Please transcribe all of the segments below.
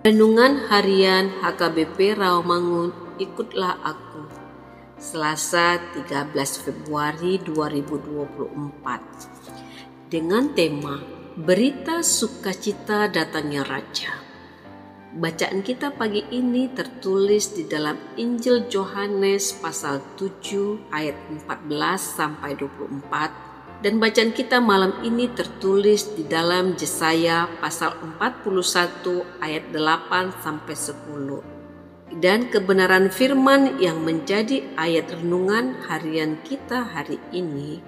Renungan Harian HKBP Rawamangun Ikutlah Aku. Selasa 13 Februari 2024 Dengan tema Berita Sukacita Datangnya Raja. Bacaan kita pagi ini tertulis di dalam Injil Yohanes pasal 7 ayat 14 sampai 24 dan bacaan kita malam ini tertulis di dalam Yesaya pasal 41 ayat 8 sampai 10. Dan kebenaran firman yang menjadi ayat renungan harian kita hari ini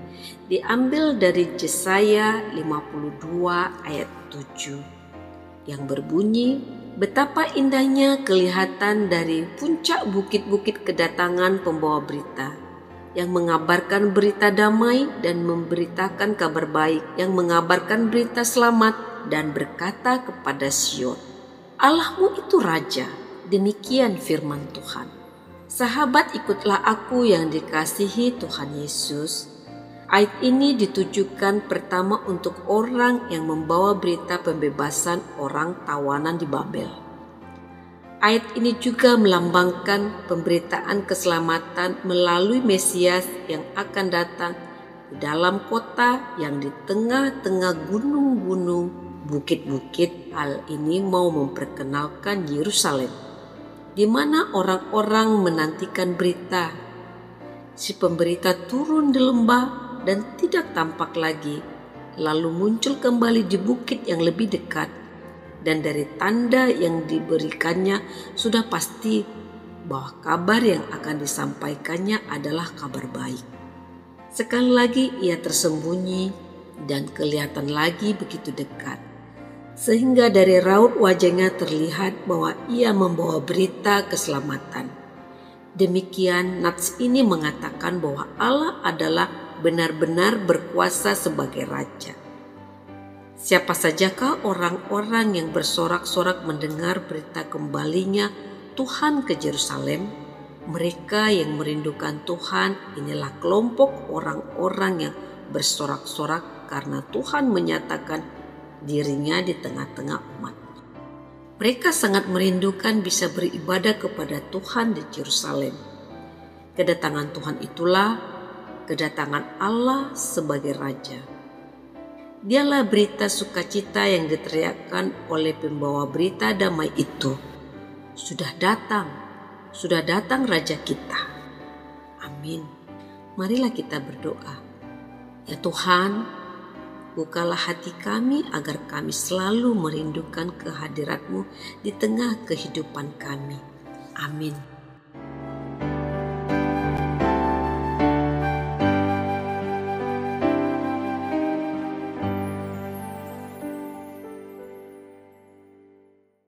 diambil dari Yesaya 52 ayat 7 yang berbunyi betapa indahnya kelihatan dari puncak bukit-bukit kedatangan pembawa berita yang mengabarkan berita damai dan memberitakan kabar baik, yang mengabarkan berita selamat dan berkata kepada Sion, Allahmu itu Raja, demikian firman Tuhan. Sahabat ikutlah aku yang dikasihi Tuhan Yesus. Ayat ini ditujukan pertama untuk orang yang membawa berita pembebasan orang tawanan di Babel Ayat ini juga melambangkan pemberitaan keselamatan melalui Mesias yang akan datang di dalam kota yang di tengah-tengah gunung-gunung, bukit-bukit. Hal ini mau memperkenalkan Yerusalem, di mana orang-orang menantikan berita. Si pemberita turun di lembah dan tidak tampak lagi, lalu muncul kembali di bukit yang lebih dekat dan dari tanda yang diberikannya sudah pasti bahwa kabar yang akan disampaikannya adalah kabar baik. Sekali lagi ia tersembunyi dan kelihatan lagi begitu dekat. Sehingga dari raut wajahnya terlihat bahwa ia membawa berita keselamatan. Demikian Nats ini mengatakan bahwa Allah adalah benar-benar berkuasa sebagai Raja. Siapa sajakah orang-orang yang bersorak-sorak mendengar berita kembalinya Tuhan ke Yerusalem? Mereka yang merindukan Tuhan inilah kelompok orang-orang yang bersorak-sorak karena Tuhan menyatakan dirinya di tengah-tengah umat. Mereka sangat merindukan bisa beribadah kepada Tuhan di Yerusalem. Kedatangan Tuhan itulah kedatangan Allah sebagai Raja Dialah berita sukacita yang diteriakkan oleh pembawa berita damai itu. Sudah datang, sudah datang Raja kita. Amin. Marilah kita berdoa. Ya Tuhan, bukalah hati kami agar kami selalu merindukan kehadiratmu di tengah kehidupan kami. Amin.